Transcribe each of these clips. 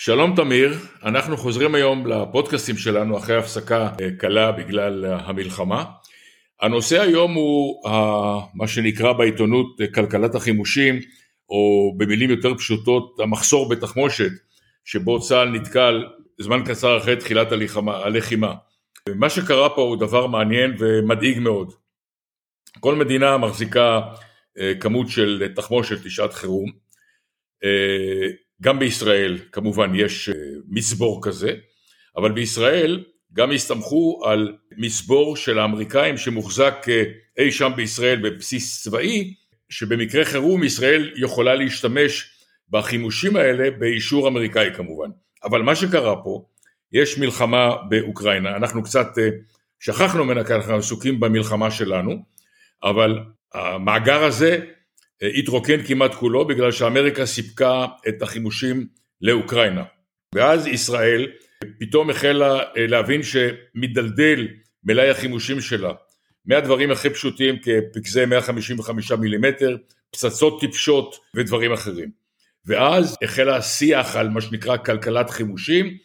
שלום תמיר, אנחנו חוזרים היום לפודקאסטים שלנו אחרי הפסקה אה, קלה בגלל המלחמה. הנושא היום הוא מה שנקרא בעיתונות אה, כלכלת החימושים, או במילים יותר פשוטות המחסור בתחמושת, שבו צה"ל נתקל זמן קצר אחרי תחילת הלחימה. מה שקרה פה הוא דבר מעניין ומדאיג מאוד. כל מדינה מחזיקה אה, כמות של תחמושת לשעת חירום. גם בישראל כמובן יש אה, מצבור כזה, אבל בישראל גם הסתמכו על מצבור של האמריקאים שמוחזק אה, אי שם בישראל בבסיס צבאי, שבמקרה חירום ישראל יכולה להשתמש בחימושים האלה באישור אמריקאי כמובן. אבל מה שקרה פה, יש מלחמה באוקראינה, אנחנו קצת אה, שכחנו ממנה כי אנחנו עסוקים במלחמה שלנו, אבל המאגר הזה התרוקן כמעט כולו בגלל שאמריקה סיפקה את החימושים לאוקראינה. ואז ישראל פתאום החלה אה, להבין שמדלדל מלאי החימושים שלה מהדברים הכי פשוטים כפגזי 155 מילימטר, פצצות טיפשות ודברים אחרים. ואז החלה השיח על מה שנקרא כלכלת חימושים,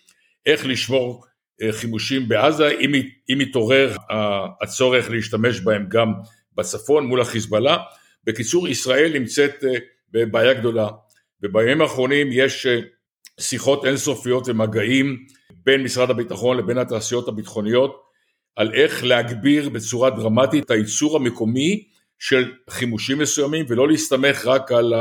איך לשמור אה, חימושים בעזה אם יתעורר הצורך להשתמש בהם גם בצפון מול החיזבאללה בקיצור, ישראל נמצאת אה, בבעיה גדולה, ובימים האחרונים יש אה, שיחות אינסופיות ומגעים בין משרד הביטחון לבין התעשיות הביטחוניות על איך להגביר בצורה דרמטית את הייצור המקומי של חימושים מסוימים ולא להסתמך רק על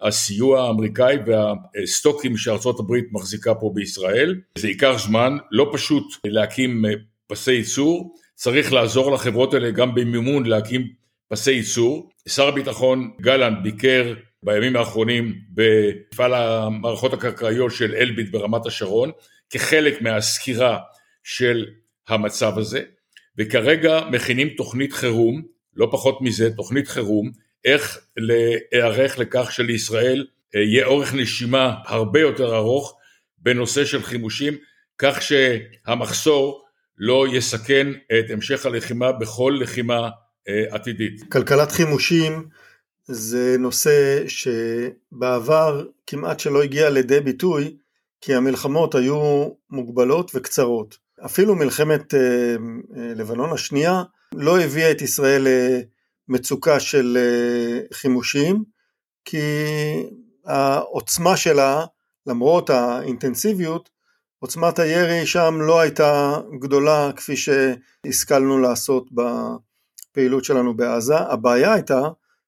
הסיוע האמריקאי והסטוקים שארצות הברית מחזיקה פה בישראל. זה ייקח זמן, לא פשוט להקים אה, פסי ייצור, צריך לעזור לחברות האלה גם במימון להקים פסי ייצור. שר הביטחון גלנט ביקר בימים האחרונים במפעל המערכות הקרקעיות של אלביט ברמת השרון כחלק מהסקירה של המצב הזה וכרגע מכינים תוכנית חירום, לא פחות מזה, תוכנית חירום, איך להיערך לכך שלישראל אה, יהיה אורך נשימה הרבה יותר ארוך בנושא של חימושים, כך שהמחסור לא יסכן את המשך הלחימה בכל לחימה עתידית. כלכלת חימושים זה נושא שבעבר כמעט שלא הגיע לידי ביטוי כי המלחמות היו מוגבלות וקצרות. אפילו מלחמת אה, אה, לבנון השנייה לא הביאה את ישראל למצוקה של חימושים כי העוצמה שלה למרות האינטנסיביות עוצמת הירי שם לא הייתה גדולה כפי שהשכלנו לעשות הפעילות שלנו בעזה. הבעיה הייתה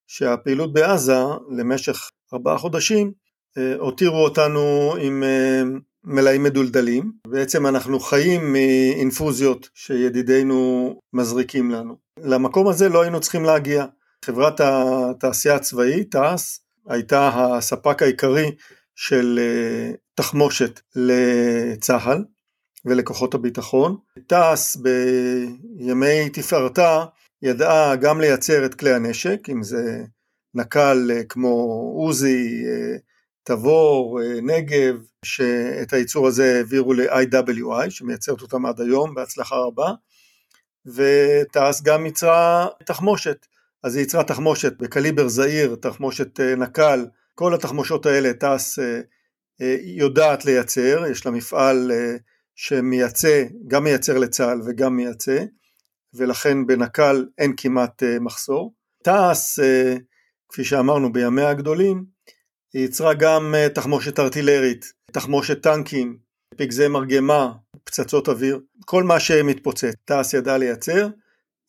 שהפעילות בעזה למשך ארבעה חודשים אה, הותירו אותנו עם אה, מלאים מדולדלים. בעצם אנחנו חיים מאינפוזיות שידידינו מזריקים לנו. למקום הזה לא היינו צריכים להגיע. חברת התעשייה הצבאית, תע"ש, הייתה הספק העיקרי של אה, תחמושת לצה"ל ולכוחות הביטחון. תע"ש בימי תפארתה ידעה גם לייצר את כלי הנשק, אם זה נק"ל אה, כמו עוזי, אה, תבור, אה, נגב, שאת הייצור הזה העבירו ל-IWI, שמייצרת אותם עד היום בהצלחה רבה, ותעש גם ייצרה תחמושת. אז היא ייצרה תחמושת בקליבר זעיר, תחמושת נק"ל, כל התחמושות האלה תעש יודעת לייצר, יש לה מפעל שמייצא, גם מייצר לצה"ל וגם מייצא, ולכן בנקל אין כמעט אה, מחסור. תעש, אה, כפי שאמרנו בימיה הגדולים, היא יצרה גם אה, תחמושת ארטילרית, תחמושת טנקים, פגזי מרגמה, פצצות אוויר, כל מה שמתפוצץ. תעש ידעה לייצר,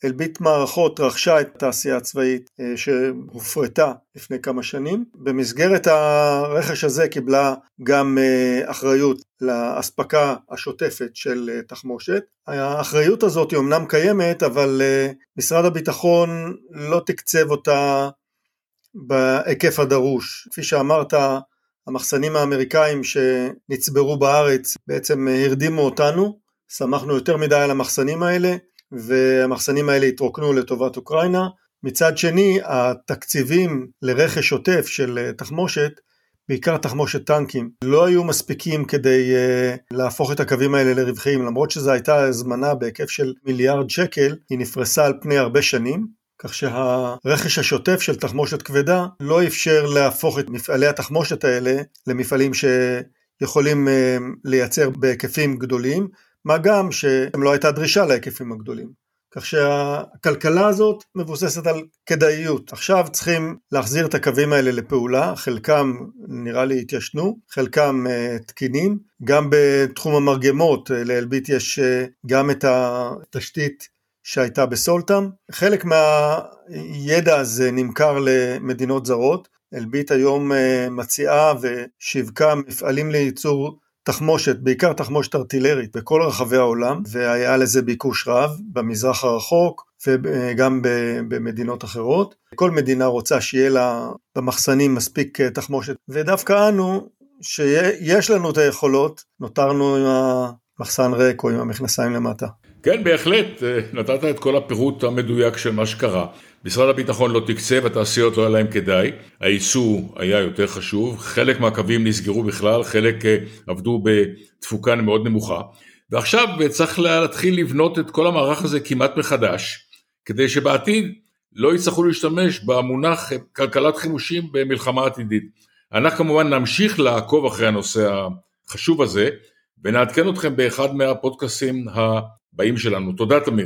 אלביט מערכות רכשה את התעשייה הצבאית שהופרטה לפני כמה שנים. במסגרת הרכש הזה קיבלה גם אחריות לאספקה השוטפת של תחמושת. האחריות הזאת היא אמנם קיימת, אבל משרד הביטחון לא תקצב אותה בהיקף הדרוש. כפי שאמרת, המחסנים האמריקאים שנצברו בארץ בעצם הרדימו אותנו, שמחנו יותר מדי על המחסנים האלה. והמחסנים האלה התרוקנו לטובת אוקראינה. מצד שני, התקציבים לרכש שוטף של תחמושת, בעיקר תחמושת טנקים, לא היו מספיקים כדי uh, להפוך את הקווים האלה לרווחיים, למרות שזו הייתה הזמנה בהיקף של מיליארד שקל, היא נפרסה על פני הרבה שנים, כך שהרכש השוטף של תחמושת כבדה לא אפשר להפוך את מפעלי התחמושת האלה למפעלים ש... יכולים לייצר בהיקפים גדולים, מה גם לא הייתה דרישה להיקפים הגדולים. כך שהכלכלה הזאת מבוססת על כדאיות. עכשיו צריכים להחזיר את הקווים האלה לפעולה, חלקם נראה לי התיישנו, חלקם uh, תקינים. גם בתחום המרגמות uh, לאלביט יש uh, גם את התשתית שהייתה בסולטם. חלק מהידע הזה נמכר למדינות זרות. אלביט היום uh, מציעה ושיווקה מפעלים לייצור תחמושת, בעיקר תחמושת ארטילרית בכל רחבי העולם, והיה לזה ביקוש רב במזרח הרחוק וגם במדינות אחרות. כל מדינה רוצה שיהיה לה במחסנים מספיק אה, תחמושת, ודווקא אנו, שיש לנו את היכולות, נותרנו עם המחסן ריק או עם המכנסיים למטה. כן, בהחלט, אה, נתת את כל הפירוט המדויק של מה שקרה. משרד הביטחון לא תקצב, התעשיות לא היה להם כדאי, הייצוא היה יותר חשוב, חלק מהקווים נסגרו בכלל, חלק אה, עבדו בתפוקה מאוד נמוכה, ועכשיו צריך להתחיל לבנות את כל המערך הזה כמעט מחדש, כדי שבעתיד לא יצטרכו להשתמש במונח כלכלת חימושים במלחמה עתידית. אנחנו כמובן נמשיך לעקוב אחרי הנושא החשוב הזה, ונעדכן אתכם באחד מהפודקאסים הבאים שלנו. תודה תמיר.